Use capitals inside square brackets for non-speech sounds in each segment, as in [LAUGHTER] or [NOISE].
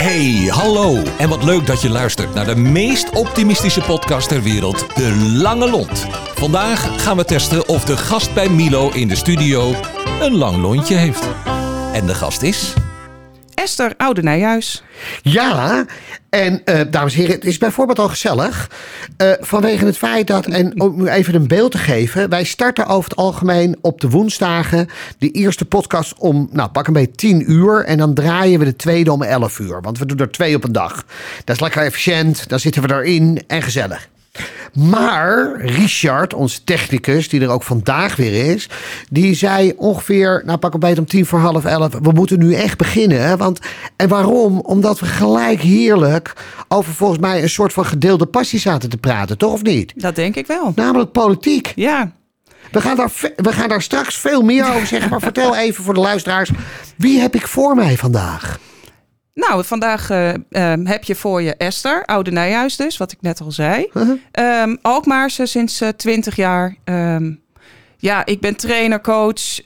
Hey, hallo. En wat leuk dat je luistert naar de meest optimistische podcast ter wereld, De Lange Lont. Vandaag gaan we testen of de gast bij Milo in de studio een lang lontje heeft. En de gast is... Esther Oude Nijhuis. Ja, en eh, dames en heren, het is bijvoorbeeld al gezellig. eh, vanwege het feit dat, en om u even een beeld te geven. Wij starten over het algemeen op de woensdagen de eerste podcast om, nou pak een beetje 10 uur. En dan draaien we de tweede om 11 uur. Want we doen er twee op een dag. Dat is lekker efficiënt, dan zitten we erin en gezellig. Maar Richard, onze technicus, die er ook vandaag weer is, die zei ongeveer, nou pak een beetje om tien voor half elf, we moeten nu echt beginnen. Want, en waarom? Omdat we gelijk heerlijk over volgens mij een soort van gedeelde passie zaten te praten, toch of niet? Dat denk ik wel. Namelijk politiek. Ja, We gaan, daar, we gaan daar straks veel meer over zeggen, maar vertel [LAUGHS] even voor de luisteraars, wie heb ik voor mij vandaag? Nou, vandaag eh, ehm, heb je voor je Esther, Oude Nijhuis dus, wat ik net al zei. Ehm Alkmaarse sinds eh, 20 jaar. Ehm, ja, ik ben trainer, coach.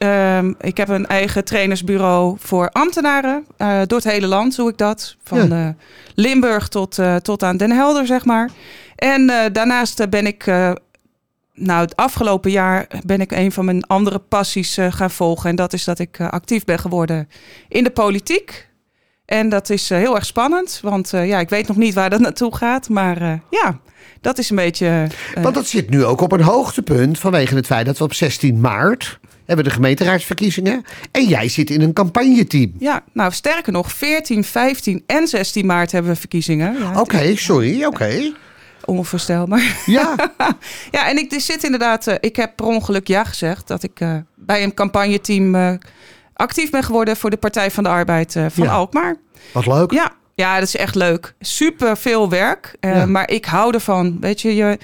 Ik heb een eigen trainersbureau voor ambtenaren. eh, door het hele land doe ik dat. Van Ja. eh, Limburg tot, eh, tot aan Den Helder, zeg maar. En eh, daarnaast eh, ben ik... eh, nou, het afgelopen jaar ben ik een van mijn andere passies eh, gaan volgen. En dat is dat ik eh, actief ben geworden in de politiek. En dat is eh, heel erg spannend. Want eh, ja, ik weet nog niet waar dat [LAUGHS] naartoe gaat. Maar eh, ja, dat is een beetje... Want dat zit nu ook op een hoogtepunt vanwege het feit dat we op 16 maart hebben de gemeenteraadsverkiezingen. En jij zit in een campagneteam. Ja, nou sterker nog, 14, 15 en 16 maart hebben we verkiezingen. Ja, Oké, sorry, oké. Onvoorstelbaar. [LAUGHS] Ja, ja, en ik zit inderdaad, ik heb per ongeluk ja gezegd dat ik bij een campagneteam actief ben geworden voor de Partij van de Arbeid eh, van Ja. Alkmaar. wat leuk. Ja, ja, dat is echt leuk. Super veel werk, eh, Ja. maar ik hou ervan. Weet je, je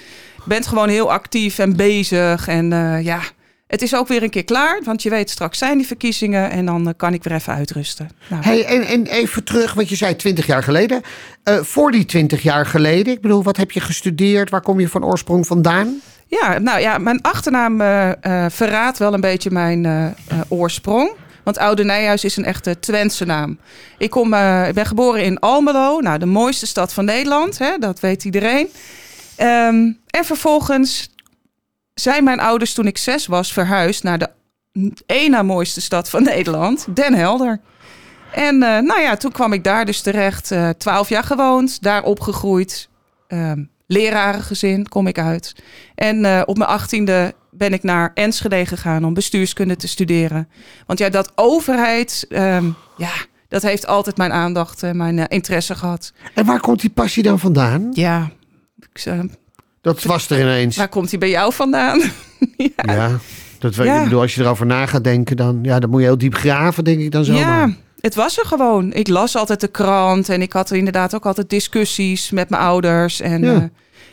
bent gewoon heel actief en bezig. En eh, ja, het is ook weer een keer klaar, want je weet straks zijn die verkiezingen en dan kan ik weer even uitrusten. Nou, Hey, en, en even terug, want je zei 20 jaar geleden. Voor die 20 jaar geleden, ik bedoel, wat heb je gestudeerd? Waar kom je van oorsprong vandaan? Ja, nou ja, mijn achternaam verraadt wel een beetje mijn oorsprong. Want Oude Nijhuis is een echte Twentse naam. Ik, kom, eh, ben geboren in Almelo, nou, de mooiste stad van Nederland. Hè, dat weet iedereen. Ehm, en vervolgens zijn mijn ouders toen ik zes was verhuisd naar de na mooiste stad van Nederland, Den Helder. En eh, nou ja, toen kwam ik daar dus terecht. eh, Twaalf jaar gewoond, daar opgegroeid. Ehm lerarengezin kom ik uit. En op mijn achttiende ben ik naar Enschede gegaan om bestuurskunde te studeren. Want ja, dat overheid, ehm, ja, dat heeft altijd mijn aandacht en mijn eh, interesse gehad. En waar komt die passie dan vandaan? Ja, ik, eh, Dat was er ineens. waar komt die bij jou vandaan? [LAUGHS] Ja, dat weet Ja. ik bedoel, als je erover na gaat denken, dan, ja, dan moet je heel diep graven, denk ik dan zo. Ja, het was er gewoon. Ik las altijd de krant en ik had inderdaad ook altijd discussies met mijn ouders. En, Ja.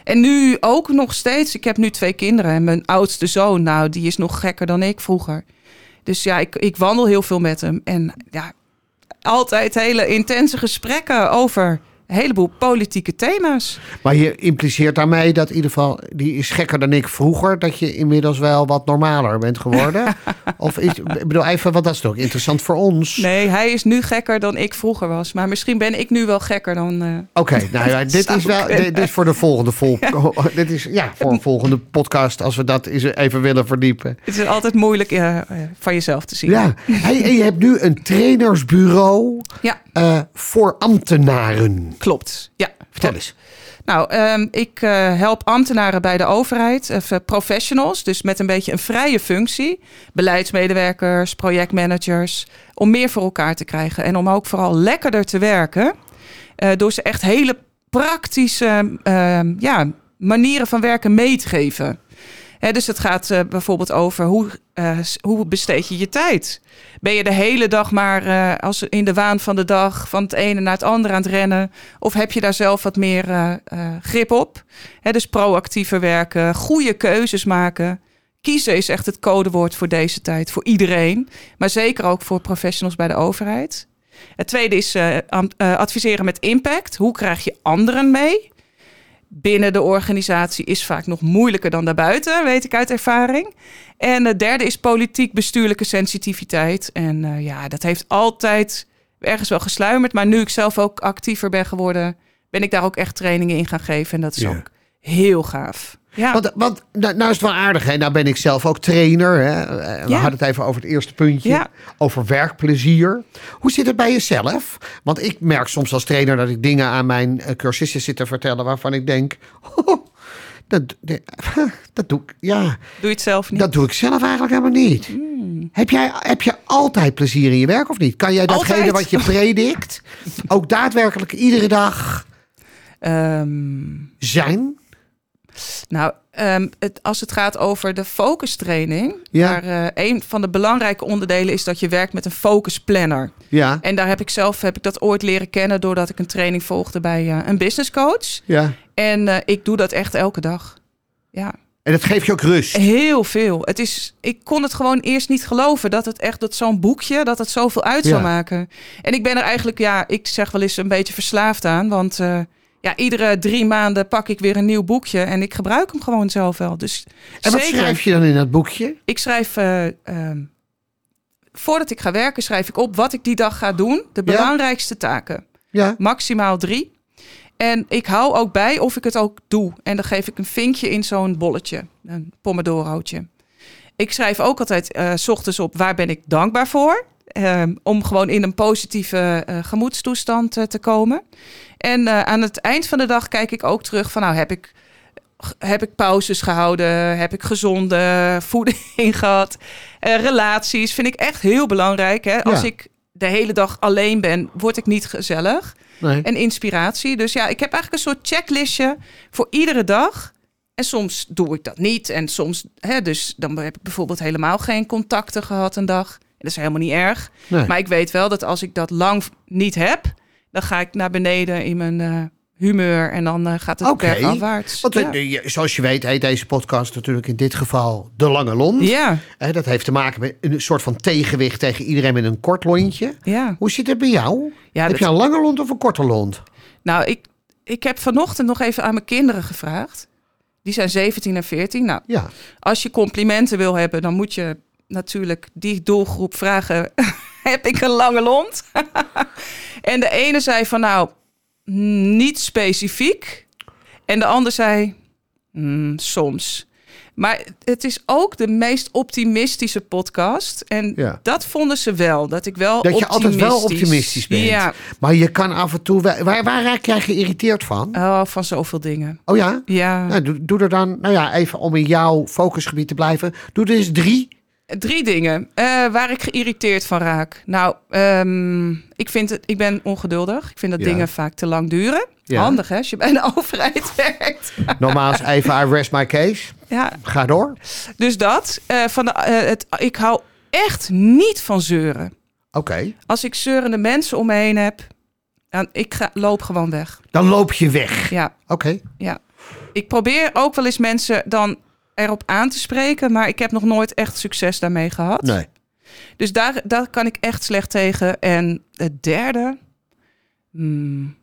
En nu ook nog steeds. Ik heb nu twee kinderen en mijn oudste zoon, nou, die is nog gekker dan ik vroeger. Dus ja, ik, ik wandel heel veel met hem. En ja, altijd hele intense gesprekken over een heleboel politieke thema's. Maar je impliceert daarmee dat in ieder geval, die is gekker dan ik vroeger, dat je inmiddels wel wat normaler bent geworden. [LAUGHS] of is, ik bedoel even, want dat is toch interessant voor ons. Nee, hij is nu gekker dan ik vroeger was. Maar misschien ben ik nu wel gekker dan... eh, Oké, nou ja, [LAUGHS] dit is wel dit, dit is voor de volgende vol, [LAUGHS] dit is ja voor een volgende podcast als we dat eens even willen verdiepen. het is altijd moeilijk eh, van jezelf te zien. Ja, hey, je hebt nu een trainersbureau ja eh, voor ambtenaren. Klopt. Ja, Vertel eens. Nou, ehm, ik eh, help ambtenaren bij de overheid, even professionals, dus met een beetje een vrije functie. Beleidsmedewerkers, projectmanagers, om meer voor elkaar te krijgen. En om ook vooral lekkerder te werken. eh, door ze echt hele praktische ehm, ja, manieren van werken mee te geven. Dus het gaat eh, bijvoorbeeld over hoe, eh, hoe besteed je je tijd. Ben je de hele dag maar eh, als in de waan van de dag van het ene naar het andere aan het rennen? Of heb je daar zelf wat meer grip op? Dus proactiever werken, goede keuzes maken. Kiezen is echt het codewoord voor deze tijd, voor iedereen. Maar zeker ook voor professionals bij de overheid. Het tweede is adviseren met impact. Hoe krijg je anderen mee? Binnen de organisatie is vaak nog moeilijker dan daarbuiten, weet ik uit ervaring. En het derde is politiek-bestuurlijke sensitiviteit. En eh, ja, dat heeft altijd ergens wel gesluimerd. Maar nu ik zelf ook actiever ben geworden, ben ik daar ook echt trainingen in gaan geven. En dat is Ja. ook heel gaaf. Ja, Want, want nou, nou is het wel aardig, hè? Nou ben ik zelf ook trainer. Hè? Eh, We Ja. hadden het even over het eerste puntje. Ja. Over werkplezier. Hoe zit het bij jezelf? Want ik merk soms als trainer dat ik dingen aan mijn eh, cursisten zit te vertellen waarvan ik denk. Oh, dat, [LAUGHS] dat, doe ik, ja, doe je het zelf niet? dat doe ik zelf eigenlijk helemaal niet. Hmm. Heb, jij, heb je altijd plezier in je werk of niet? Kan jij datgene Altijd. wat je predikt [LAUGHS] ook daadwerkelijk iedere dag Ehm, zijn? Nou, ehm, het, als het gaat over de focustraining, Ja. waar eh, een van de belangrijke onderdelen is dat je werkt met een focusplanner. Ja, En daar heb ik zelf heb ik dat ooit leren kennen doordat ik een training volgde bij eh, een business coach. ja. En eh, ik doe dat echt elke dag. Ja, En dat geeft je ook rust. heel veel. Het is, ik kon het gewoon eerst niet geloven dat het echt dat zo'n boekje dat het zoveel uit zou maken. En ik ben er eigenlijk, ja, ik zeg wel eens een beetje verslaafd aan, want ja, iedere drie maanden pak ik weer een nieuw boekje en ik gebruik hem gewoon zelf wel. Dus En wat zeker. schrijf je dan in dat boekje? Ik schrijf, eh, ehm, voordat ik ga werken, schrijf ik op wat ik die dag ga doen. De Ja. belangrijkste taken. Ja. Maximaal drie. En ik hou ook bij of ik het ook doe. En dan geef ik een vinkje in zo'n bolletje. Een pomodorootje. Ik schrijf ook altijd eh, s ochtends op waar ben ik dankbaar voor. Ehm, om gewoon in een positieve eh, gemoedstoestand eh, te komen. En eh, aan het eind van de dag kijk ik ook terug van nou heb ik heb ik pauzes gehouden? Heb ik gezonde [LAUGHS] voeding gehad? Eh, relaties vind ik echt heel belangrijk. Hè? Als Ja. ik de hele dag alleen ben, word ik niet gezellig. Nee. En inspiratie. Dus ja, ik heb eigenlijk een soort checklistje voor iedere dag. En soms doe ik dat niet. En soms, hè, dus dan heb ik bijvoorbeeld helemaal geen contacten gehad een dag. Dat is helemaal niet erg. Nee. Maar ik weet wel dat als ik dat lang niet heb, dan ga ik naar beneden in mijn eh, humeur. En dan eh, gaat het Oké. bergafwaarts. Want ja. eh, zoals je weet heet deze podcast natuurlijk in dit geval De Lange Lont. ja, dat heeft te maken met een soort van tegenwicht tegen iedereen met een kort lontje. ja. Hoe zit het bij jou? ja Heb dat- je een lange lont of een korte lont? Nou, ik, ik heb vanochtend nog even aan mijn kinderen gevraagd. Die zijn 17 en 14. Nou, Ja. als je complimenten wil hebben, dan moet je natuurlijk die doelgroep vragen: [LAUGHS] heb ik een lange lont? [LAUGHS] en de ene zei van nou, niet specifiek. En de ander zei "Hmm, soms. Maar het is ook de meest optimistische podcast. En Ja. dat vonden ze wel. Dat ik wel Dat je altijd wel optimistisch- optimistisch bent. Ja, Maar je kan af en toe... wel- Waar, waar raak jij geïrriteerd van? oh, van zoveel dingen. Oh ja? Ja. Nou, doe, doe er dan, nou ja, even om in jouw focusgebied te blijven. Doe er eens drie. Drie dingen eh, waar ik geïrriteerd van raak. Nou, ehm, ik, vind het, ik ben ongeduldig. Ik vind dat Ja. dingen vaak te lang duren. Ja. Handig hè, als je bij de [LAUGHS] overheid werkt. Nogmaals, even I rest my case. ja, Ga door. dus dat. eh, van de, eh, het, ik hou echt niet van zeuren. Oké. Als ik zeurende mensen om me heen heb, dan ik ga, loop gewoon weg. Dan loop je weg. Ja, Oké. ja. Ik probeer ook wel eens mensen dan erop aan te spreken, maar ik heb nog nooit echt succes daarmee gehad. Nee. Dus daar, daar kan ik echt slecht tegen. En het derde. Hmm,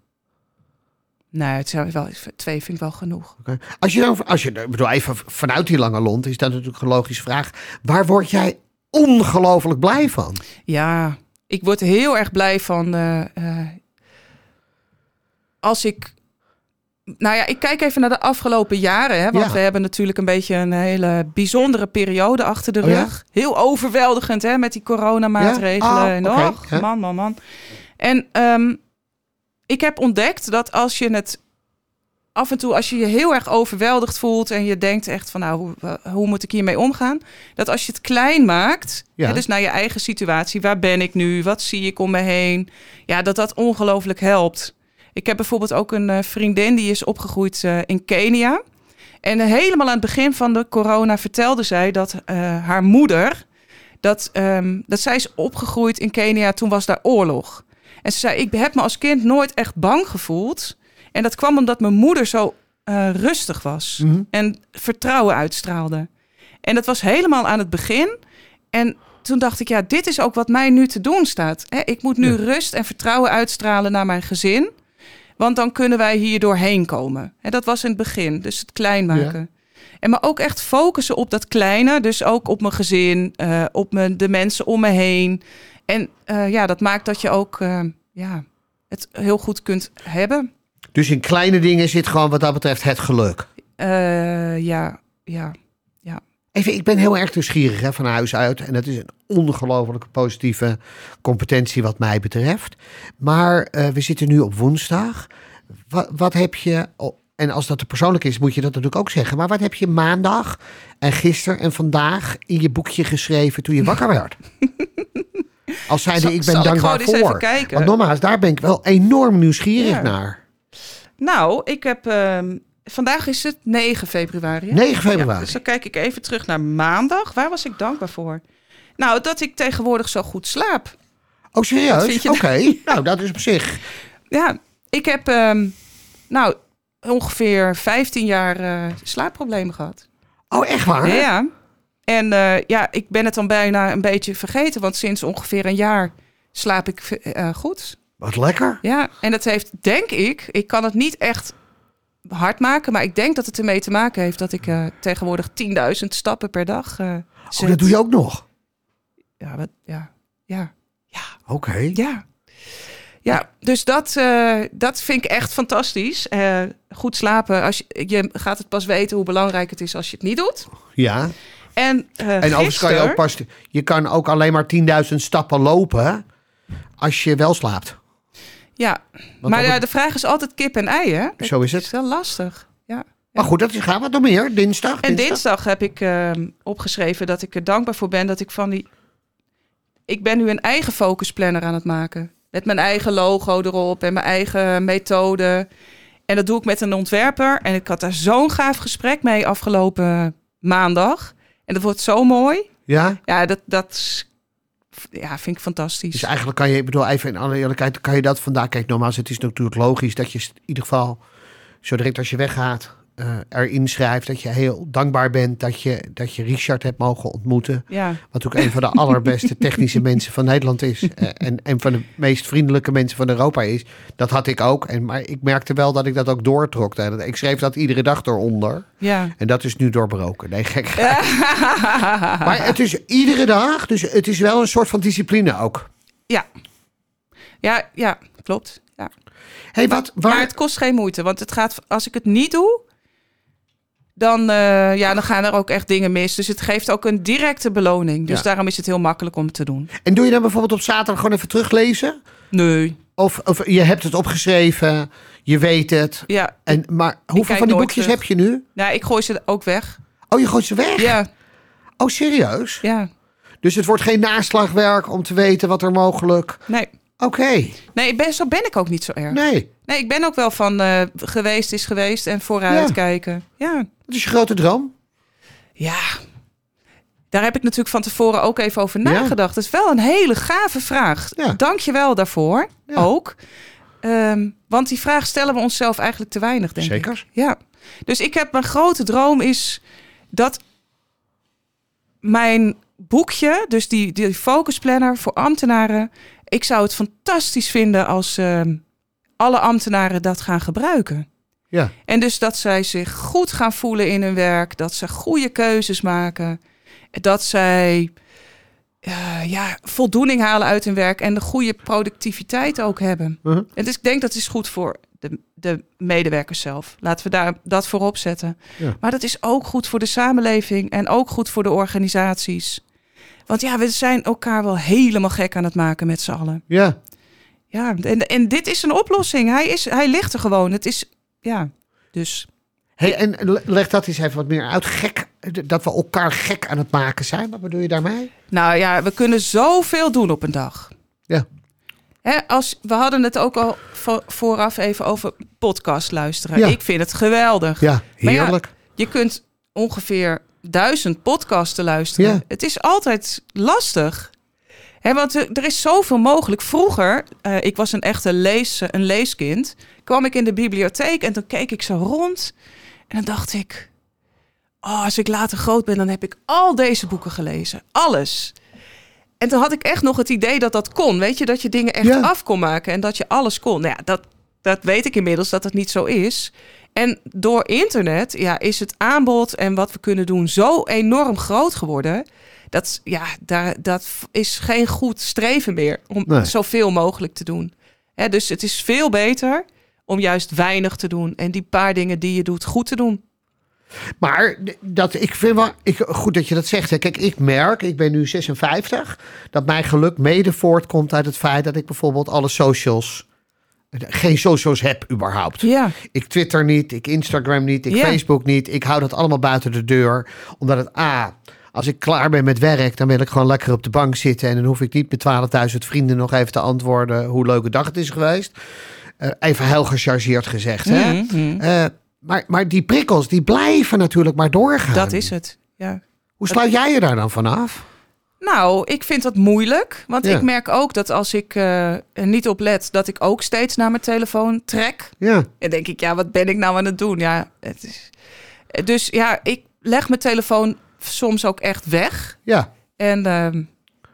nee, het zijn wel, twee vind ik wel genoeg. Als je dan, als je, bedoel, even vanuit die lange lont is dat natuurlijk een logische vraag. Waar word jij ongelooflijk blij van? Ja, ik word heel erg blij van. eh, eh, als ik. Nou ja, ik kijk even naar de afgelopen jaren. Hè, want Ja. we hebben natuurlijk een beetje een hele bijzondere periode achter de Oh ja? rug. Heel overweldigend hè, met die coronamaatregelen. Ja? Ah, en och, ja. man, man, man. En ehm, ik heb ontdekt dat als je het af en toe, als je je heel erg overweldigd voelt en je denkt echt van nou, hoe, hoe moet ik hiermee omgaan? Dat als je het klein maakt, Ja. hè, dus naar je eigen situatie, waar ben ik nu? Wat zie ik om me heen? Ja, dat dat ongelooflijk helpt. Ik heb bijvoorbeeld ook een eh, vriendin die is opgegroeid eh, in Kenia. En eh, helemaal aan het begin van de corona vertelde zij dat haar moeder, dat, ehm, dat zij is opgegroeid in Kenia, toen was daar oorlog. En ze zei, ik heb me als kind nooit echt bang gevoeld. En dat kwam omdat mijn moeder zo rustig was Mhm. en vertrouwen uitstraalde. En dat was helemaal aan het begin. En toen dacht ik, ja, dit is ook wat mij nu te doen staat. Ik moet nu Ja. rust en vertrouwen uitstralen naar mijn gezin. Want dan kunnen wij hier doorheen komen. Hè, dat was in het begin, dus het klein maken. En maar ook echt focussen op dat kleine. Dus ook op mijn gezin, eh, op mijn, de mensen om me heen. En eh, ja, dat maakt dat je ook eh, ja, het heel goed kunt hebben. Dus in kleine dingen zit gewoon wat dat betreft het geluk. Ja, ja. Even, ik ben heel erg nieuwsgierig hè, van huis uit. En dat is een ongelofelijke positieve competentie wat mij betreft. Maar eh, we zitten nu op woensdag. Wat, wat heb je... oh, en als dat te persoonlijk is, moet je dat natuurlijk ook zeggen. Maar wat heb je maandag en gisteren en vandaag in je boekje geschreven toen je wakker werd? [LAUGHS] Als zijnde, ik ben ik dankbaar even voor. kijken? Want nogmaals, daar ben ik wel enorm nieuwsgierig Ja. naar. Nou, ik heb... ehm, vandaag is het 9 februari. hè? 9 februari. Ja, dus dan kijk ik even terug naar maandag. Waar was ik dankbaar voor? Nou, dat ik tegenwoordig zo goed slaap. Oh, serieus? Oké. [LAUGHS] Nou, dat is op zich. Ja, ik heb ehm, nou ongeveer 15 jaar eh, slaapproblemen gehad. Oh, echt waar? Ja, ja. En eh, ja, ik ben het dan bijna een beetje vergeten, want sinds ongeveer een jaar slaap ik eh, goed. Wat lekker. Ja, en dat heeft, denk ik, ik kan het niet echt hard maken, maar ik denk dat het ermee te maken heeft dat ik eh, tegenwoordig 10.000 stappen per dag Oh, zet. dat doe je ook nog? Ja, wat, ja, ja, Oké. ja. Ja, dus dat, eh, dat vind ik echt fantastisch. Goed slapen, als je, je gaat het pas weten hoe belangrijk het is als je het niet doet. Ja. En, eh En overigens kan je ook pas... Je kan ook alleen maar 10.000 stappen lopen als je wel slaapt. Ja, Want maar de vraag is altijd kip en ei, hè? Zo is Dat het. is wel lastig. Ja. Maar goed, dat is, gaan we nog meer. Dinsdag. En dinsdag heb ik ehm, opgeschreven dat ik er dankbaar voor ben dat ik van die. Ik ben nu een eigen focusplanner aan het maken. Met mijn eigen logo erop en mijn eigen methode. En dat doe ik met een ontwerper. En ik had daar zo'n gaaf gesprek mee afgelopen maandag. En dat wordt zo mooi. Ja? Ja, dat, dat is- ja, vind ik fantastisch. Dus eigenlijk kan je, ik bedoel even in alle eerlijkheid, kan je dat vandaag... Kijk, nogmaals, het is natuurlijk logisch dat je in ieder geval... zo direct als je weggaat, eh erin schrijft... dat je heel dankbaar bent dat je, dat je Richard hebt mogen ontmoeten. Ja, Wat ook een van de allerbeste [LAUGHS] technische mensen van Nederland is. eh, En een van de meest vriendelijke mensen van Europa is. Dat had ik ook. En, maar ik merkte wel dat ik dat ook doortrok. Ik schreef dat iedere dag eronder. ja. En dat is nu doorbroken. Nee, gek. [LAUGHS] Maar het is iedere dag. Dus het is wel een soort van discipline ook. ja. Ja, ja, klopt. Ja. hey, wat, Maar waar, het kost geen moeite, want het gaat, als ik het niet doe, dan, eh, ja, dan gaan er ook echt dingen mis. Dus het geeft ook een directe beloning. Dus Ja. daarom is het heel makkelijk om te doen. En doe je dan bijvoorbeeld op zaterdag gewoon even teruglezen? Nee. Of, of je hebt het opgeschreven, je weet het. Ja, En, maar hoeveel van die boekjes terug. heb je nu? nou, ik gooi ze ook weg. Oh, je gooit ze weg? Ja, Oh, serieus? ja. Dus het wordt geen naslagwerk om te weten wat er mogelijk... Nee. Oké, Nee, ben, zo ben ik ook niet zo erg. Nee, nee. ik ben ook wel van eh, geweest is geweest en vooruit Ja. kijken. Ja. Dat is je grote droom. Ja. Daar heb ik natuurlijk van tevoren ook even over Ja. nagedacht. Dat is wel een hele gave vraag. Ja. Dank je wel daarvoor. Ja. Ook. Ehm, want die vraag stellen we onszelf eigenlijk te weinig, denk ik. Zeker. Ja. Dus ik heb mijn grote droom is dat mijn boekje, dus die, die focusplanner voor ambtenaren. Ik zou het fantastisch vinden als ehm, alle ambtenaren dat gaan gebruiken. Ja. En dus dat zij zich goed gaan voelen in hun werk, dat ze goede keuzes maken, dat zij eh, ja, voldoening halen uit hun werk en de goede productiviteit ook hebben. Uh-huh. En dus ik denk dat is goed voor de, de medewerkers zelf. Laten we daar dat voorop zetten. Ja. Maar dat is ook goed voor de samenleving en ook goed voor de organisaties. Want ja, we zijn elkaar wel helemaal gek aan het maken met z'n allen. Ja. Ja, en, en dit is een oplossing. Hij, is, hij ligt er gewoon. Het is, ja, dus... Hey, en le- leg dat eens even wat meer uit. Gek, dat we elkaar gek aan het maken zijn. Wat bedoel je daarmee? Nou ja, we kunnen zoveel doen op een dag. Ja. Hè, als, we hadden het ook al vo- vooraf even over podcast luisteren. Ja. Ik vind het geweldig. Ja, heerlijk. Je kunt ongeveer duizend podcasten luisteren. Ja. Het is altijd lastig. Hè, want er, er is zoveel mogelijk. Vroeger, eh, ik was een echte lees, een leeskind, kwam ik in de bibliotheek en dan keek ik zo rond. En dan dacht ik, oh, als ik later groot ben, dan heb ik al deze boeken gelezen. Alles. En toen had ik echt nog het idee dat dat kon. Weet je, dat je dingen echt Ja. af kon maken en dat je alles kon. Nou ja, dat, dat weet ik inmiddels dat het niet zo is. En door internet ja, is het aanbod en wat we kunnen doen zo enorm groot geworden. Dat, ja, daar, dat is geen goed streven meer om Nee. zoveel mogelijk te doen. Hè, dus het is veel beter om juist weinig te doen en die paar dingen die je doet goed te doen. Maar dat, ik vind wel ik, goed dat je dat zegt. Hè. Kijk, ik merk, ik ben nu 56, dat mijn geluk mede voortkomt uit het feit dat ik bijvoorbeeld alle socials, geen socials heb überhaupt. Ja, Ik Twitter niet, ik Instagram niet, ik Ja. Facebook niet. Ik hou dat allemaal buiten de deur. Omdat het A, als ik klaar ben met werk, dan wil ik gewoon lekker op de bank zitten. En dan hoef ik niet met 12.000 vrienden nog even te antwoorden hoe leuke dag het is geweest. Eh, even heel gechargeerd gezegd. Hè? Mhm. Eh, maar, maar die prikkels, die blijven natuurlijk maar doorgaan. dat is het. Ja. Hoe sluit jij je daar dan vanaf? Nou, ik vind dat moeilijk. Want Ja. ik merk ook dat als ik eh, er niet op let, dat ik ook steeds naar mijn telefoon trek. Ja, En denk ik, ja, wat ben ik nou aan het doen? Ja, het is... Dus ja, ik leg mijn telefoon soms ook echt weg. ja, En ehm,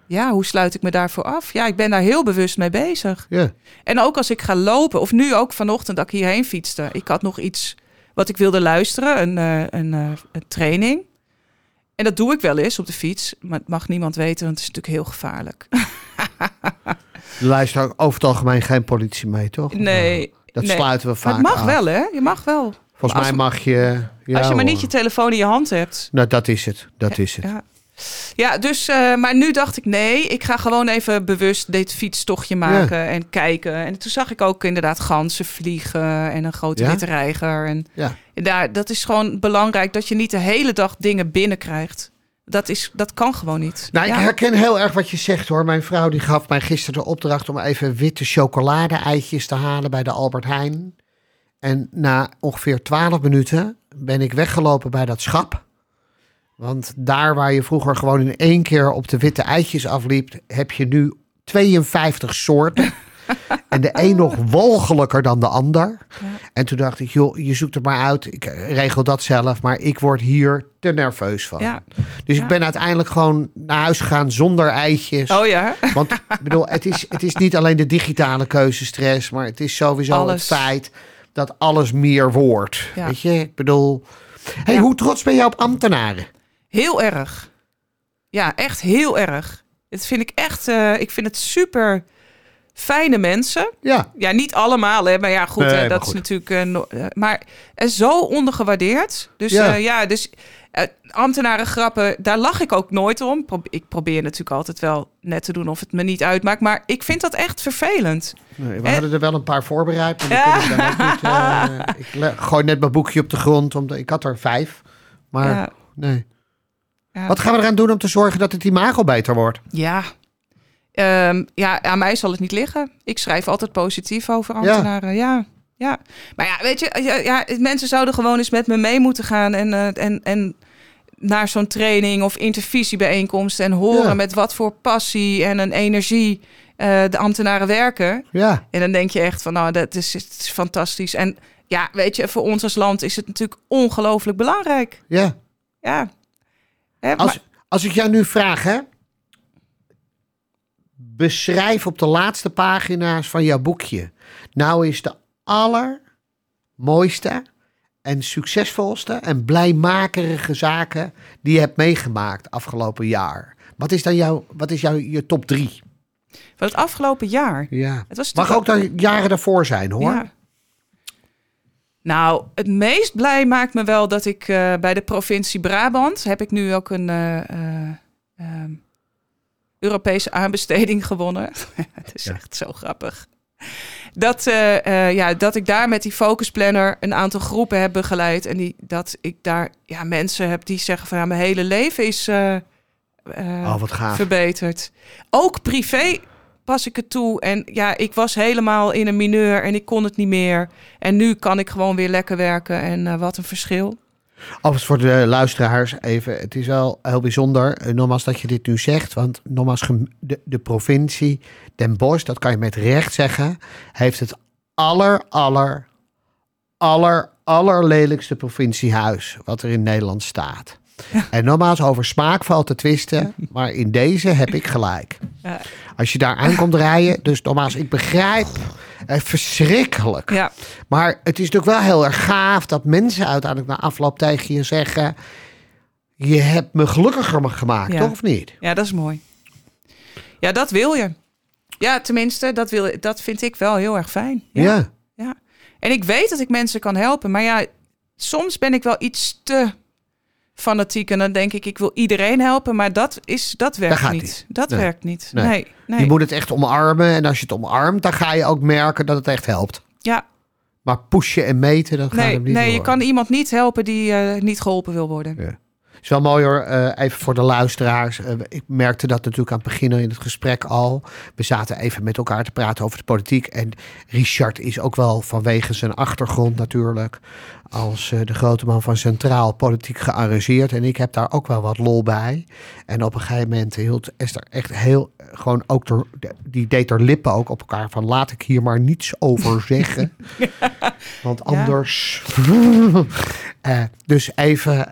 ja, hoe sluit ik me daarvoor af? Ja, ik ben daar heel bewust mee bezig. ja. En ook als ik ga lopen, of nu ook vanochtend dat ik hierheen fietste. Ik had nog iets wat ik wilde luisteren, een, eh, een, eh, een training. En dat doe ik wel eens op de fiets, maar het mag niemand weten, want het is natuurlijk heel gevaarlijk. Er luistert over het algemeen geen politie mee, toch? Nee, Dat nee. sluiten we vaak maar het mag af. wel, hè? Je mag wel. Volgens mij mag je... Ja, als je maar niet je telefoon in je hand hebt. Nou, dat is het. Dat is het. Ja, ja dus, eh, maar nu dacht ik nee, ik ga gewoon even bewust dit fietstochtje maken en kijken. En toen zag ik ook inderdaad ganzen vliegen en een grote Ja? witte reiger. En Ja. daar, dat is gewoon belangrijk dat je niet de hele dag dingen binnenkrijgt. Dat, is, dat kan gewoon niet. Nou, ik herken heel erg wat je zegt hoor. Mijn vrouw die gaf mij gisteren de opdracht om even witte chocolade-eitjes te halen bij de Albert Heijn. En na ongeveer 12 minuten ben ik weggelopen bij dat schap. Want daar waar je vroeger gewoon in één keer op de witte eitjes afliep, heb je nu 52 soorten. [LAUGHS] en de een nog walgelijker dan de ander. En toen dacht ik, joh, je zoekt het maar uit. Ik regel dat zelf, maar ik word hier te nerveus van. Ja. Dus Ja. ik ben uiteindelijk gewoon naar huis gegaan zonder eitjes. Oh ja, [LAUGHS] Want ik bedoel, het is, het is niet alleen de digitale keuzestress, maar het is sowieso Alles. het feit dat alles meer wordt. Ja. Weet je, ik bedoel. Hey, Ja. hoe trots ben je op ambtenaren? heel erg. Ja, echt heel erg. Het vind ik echt, eh, ik vind het super fijne mensen. Ja, Ja, niet allemaal, hè, maar ja, goed, Nee, hè, dat goed. is natuurlijk. eh, maar eh, zo ondergewaardeerd. Dus Ja. ja, ja dus ambtenaren grappen, daar lach ik ook nooit om. Pro- ik probeer natuurlijk altijd wel net te doen of het me niet uitmaakt, maar ik vind dat echt vervelend. nee, we hadden er wel een paar voorbereid. Maar Ja. ik dan ook [LAUGHS] niet, ik gooi net mijn boekje op de grond. Omdat, ik had er vijf. Maar Ja. nee. Ja. Wat gaan we eraan doen om te zorgen dat het imago beter wordt? Ja. Ehm, ja, aan mij zal het niet liggen. Ik schrijf altijd positief over ambtenaren. Ja. ja. Maar ja, weet je, ja, ja, mensen zouden gewoon eens met me mee moeten gaan en, eh, en, en naar zo'n training of intervisiebijeenkomst en horen Ja. met wat voor passie en een energie eh, de ambtenaren werken. Ja, En dan denk je echt van, nou, dat is, is fantastisch. En ja, weet je, voor ons als land is het natuurlijk ongelooflijk belangrijk. ja. Ja. Hè, Als, maar- als ik jou nu vraag, hè? Beschrijf op de laatste pagina's van jouw boekje. Nou is de allermooiste en succesvolste en blijmakerige zaken die je hebt meegemaakt afgelopen jaar. Wat is dan jouw, wat is jouw je top drie? van het afgelopen jaar. Ja. Het was Mag ook de jaren daarvoor zijn, hoor. Ja. Nou, het meest blij maakt me wel dat ik eh, bij de provincie Brabant heb ik nu ook een eh, eh, ehm, Europese aanbesteding gewonnen. [LAUGHS] Het is Ja. echt zo grappig. Dat, eh, eh, ja, dat ik daar met die focusplanner een aantal groepen heb begeleid. En die, dat ik daar ja, mensen heb die zeggen van ja, mijn hele leven is Oh, wat gaaf. verbeterd. Ook privé pas ik het toe. En ja, ik was helemaal in een mineur en ik kon het niet meer. En nu kan ik gewoon weer lekker werken. En wat een verschil. Overigens voor de luisteraars even. Het is wel heel bijzonder, eh, nogmaals dat je dit nu zegt. Want nogmaals, de, de provincie Den Bosch, dat kan je met recht zeggen, heeft het aller, aller, aller, provinciehuis wat er in Nederland staat. En nogmaals, over smaak valt te twisten, maar in deze heb ik gelijk. Ja. Als je daar aankomt rijden, dus nogmaals, ik begrijp, eh, verschrikkelijk. Ja, Maar het is natuurlijk wel heel erg gaaf dat mensen uiteindelijk na afloop tegen je zeggen: je hebt me gelukkiger gemaakt, toch of niet? Ja, dat is mooi. Ja, dat wil je. Ja, tenminste, dat, wil, dat vind ik wel heel erg fijn. Ja. ja. En ik weet dat ik mensen kan helpen. Maar ja, soms ben ik wel iets te fanatiek. En dan denk ik, ik wil iedereen helpen. Maar dat, is, dat werkt niet. niet. Dat Nee. werkt niet. Nee. Nee, nee. Je moet het echt omarmen. En als je het omarmt, dan ga je ook merken dat het echt helpt. Ja, Maar pushen en meten, dat gaat hem niet nee je kan iemand niet helpen die eh, niet geholpen wil worden. Ja. Is wel mooi hoor, eh, even voor de luisteraars. Eh, ik merkte dat natuurlijk aan het begin in het gesprek al. We zaten even met elkaar te praten over de politiek. En Richard is ook wel vanwege zijn achtergrond natuurlijk... als eh, de grote man van Centraal politiek gearrangeerd. En ik heb daar ook wel wat lol bij. En op een gegeven moment hield Esther echt heel... gewoon ook door, die deed er lippen ook op elkaar van... laat ik hier maar niets over [LAUGHS] zeggen. Want anders... [LAUGHS] Dus even,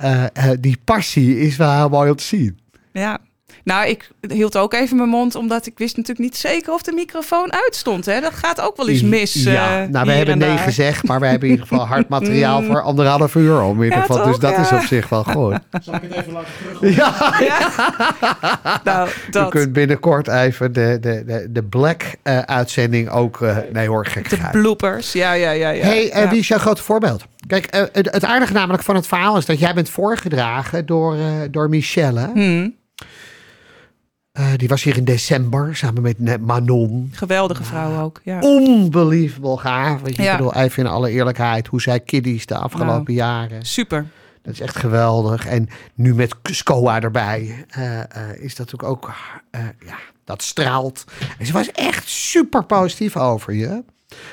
die passie is wel heel mooi om te zien. Ja. Nou, ik hield ook even mijn mond, omdat ik wist natuurlijk niet zeker of de microfoon uitstond. Hè? Dat gaat ook wel eens mis. Ja, eh, nou, we hier hebben en nee daar. gezegd, maar we hebben in ieder geval hard [LAUGHS] materiaal voor anderhalf uur om in ieder Ja, geval. Dus dat is op zich wel [LAUGHS] goed. Zal ik het even laten terug? Ja, [LAUGHS] Nou, je kunt binnenkort even de, de, de, de Black-uitzending ook... eh, nee hoor, gek De bloopers. Ja, ja, ja. ja. hey, eh, ja. wie is jouw grote voorbeeld? Kijk, eh, het, het aardige namelijk van het verhaal is dat jij bent voorgedragen door, eh, door Michelle. Hmm, Eh, die was hier in december samen met Manon. geweldige vrouw ook. Ja. Unbelievable gaaf. Weet je, Ja. Ik bedoel, even in alle eerlijkheid, hoe zij kiddies de afgelopen Nou. jaren. Super. Dat is echt geweldig. En nu met SCOA erbij eh, eh, is dat natuurlijk ook, ja, dat straalt. En ze was echt super positief over je.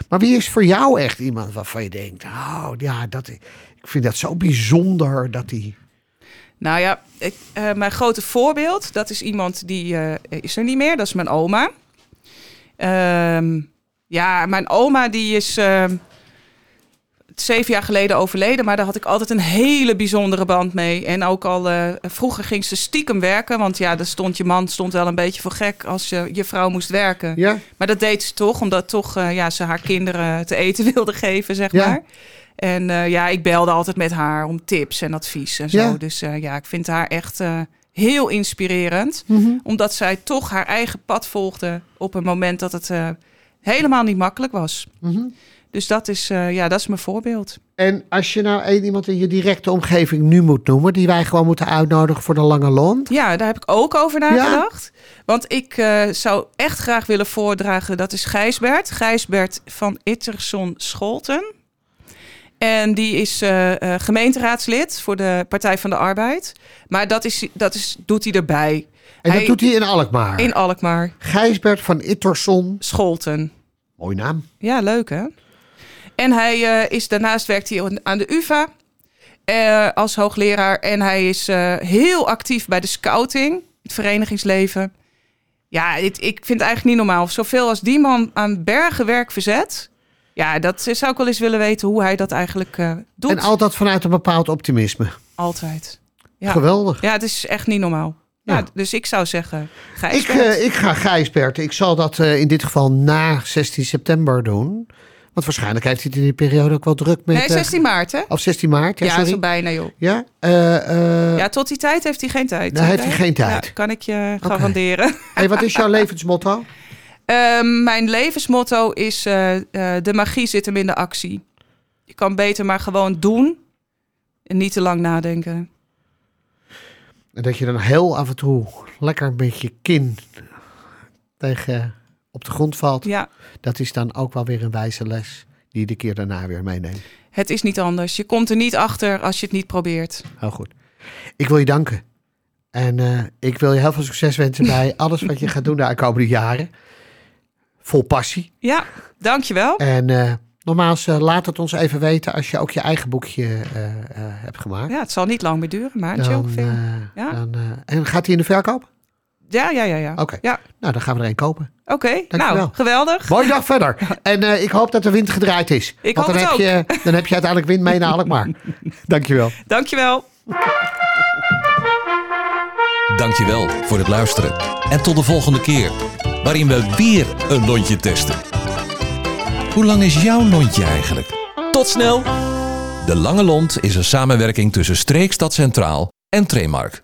Maar wie is voor jou echt iemand waarvan je denkt, oh ja, dat, ik vind dat zo bijzonder dat die... Nou ja, ik, eh, mijn grote voorbeeld, dat is iemand die eh, is er niet meer. Dat is mijn oma. Ehm, ja, mijn oma die is ehm, zeven jaar geleden overleden. Maar daar had ik altijd een hele bijzondere band mee. En ook al eh, vroeger ging ze stiekem werken. Want ja, daar stond je man stond wel een beetje voor gek als je, je vrouw moest werken. Ja, Maar dat deed ze toch, omdat toch ja, ze haar kinderen te eten [LAUGHS] wilde geven, zeg Ja. maar. En eh, ja, ik belde altijd met haar om tips en advies en zo. Ja. Dus eh, ja, ik vind haar echt eh, heel inspirerend. Mhm. Omdat zij toch haar eigen pad volgde op een moment dat het helemaal niet makkelijk was. Mhm. Dus dat is, ja, dat is mijn voorbeeld. En als je nou één iemand in je directe omgeving nu moet noemen, die wij gewoon moeten uitnodigen voor de lange lont. Ja, daar heb ik ook over nagedacht. Want ik zou echt graag willen voordragen, dat is Gijsbert. Gijsbert van Itterson Scholten. En die is eh, eh, gemeenteraadslid voor de Partij van de Arbeid. Maar dat, is, dat is, doet hij erbij. En Hij- dat doet hij in Alkmaar. In Alkmaar. Gijsbert van Itterson. Scholten. Mooi naam. Ja, leuk hè? En hij eh, is daarnaast werkt hij aan de UvA als hoogleraar. En hij is heel actief bij de scouting, het verenigingsleven. Ja, dit, ik vind het eigenlijk niet normaal. Zoveel als die man aan bergen werk verzet. Ja, dat zou ik wel eens willen weten hoe hij dat eigenlijk eh, doet. En altijd vanuit een bepaald optimisme. Altijd. Ja. Geweldig. ja, het is echt niet normaal. Ja, Ja. dus ik zou zeggen, Ik, Gijsbert. eh, ik ga Gijsbert. Ik zal dat eh, in dit geval na 16 september doen. Want waarschijnlijk heeft hij het in die periode ook wel druk met... nee, eh, 16 maart hè? of 16 maart, ja, Ja, zo bijna joh. Ja, Ja, tot die tijd heeft hij geen tijd. Dan heeft hij geen tijd. Ja, kan ik je garanderen. hey, wat is jouw levensmotto? [LAUGHS] Ehm, mijn levensmotto is: eh, eh, de magie zit hem in de actie. Je kan beter maar gewoon doen en niet te lang nadenken. En dat je dan heel af en toe lekker met je kin tegen op de grond valt. Ja, Dat is dan ook wel weer een wijze les die je de keer daarna weer meeneemt. het is niet anders. Je komt er niet achter als je het niet probeert. Heel goed. Ik wil je danken. En eh, ik wil je heel veel succes wensen bij [LAUGHS] alles wat je gaat doen de aankomende jaren. Vol passie. Ja, dankjewel. En eh, nogmaals, eh, laat het ons even weten als je ook je eigen boekje eh, eh, hebt gemaakt. Ja, het zal niet lang meer duren, maar een Dan, ongeveer. Ja. dan, eh, en gaat hij in de verkoop? Ja, ja, ja, ja. Oké. Ja, Nou, dan gaan we er een kopen. oké. Nou, geweldig. Mooie dag verder. [LAUGHS] En eh, ik hoop dat de wind gedraaid is. Ik Want hoop dan het heb, je, dan heb je uiteindelijk wind mee naar Alkmaar. [LAUGHS] Dankjewel. Dankjewel. Dankjewel voor het luisteren. En tot de volgende keer, waarin we weer een lontje testen. Hoe lang is jouw lontje eigenlijk? Tot snel! De Lange Lont is een samenwerking tussen Streekstad Centraal en Tremark.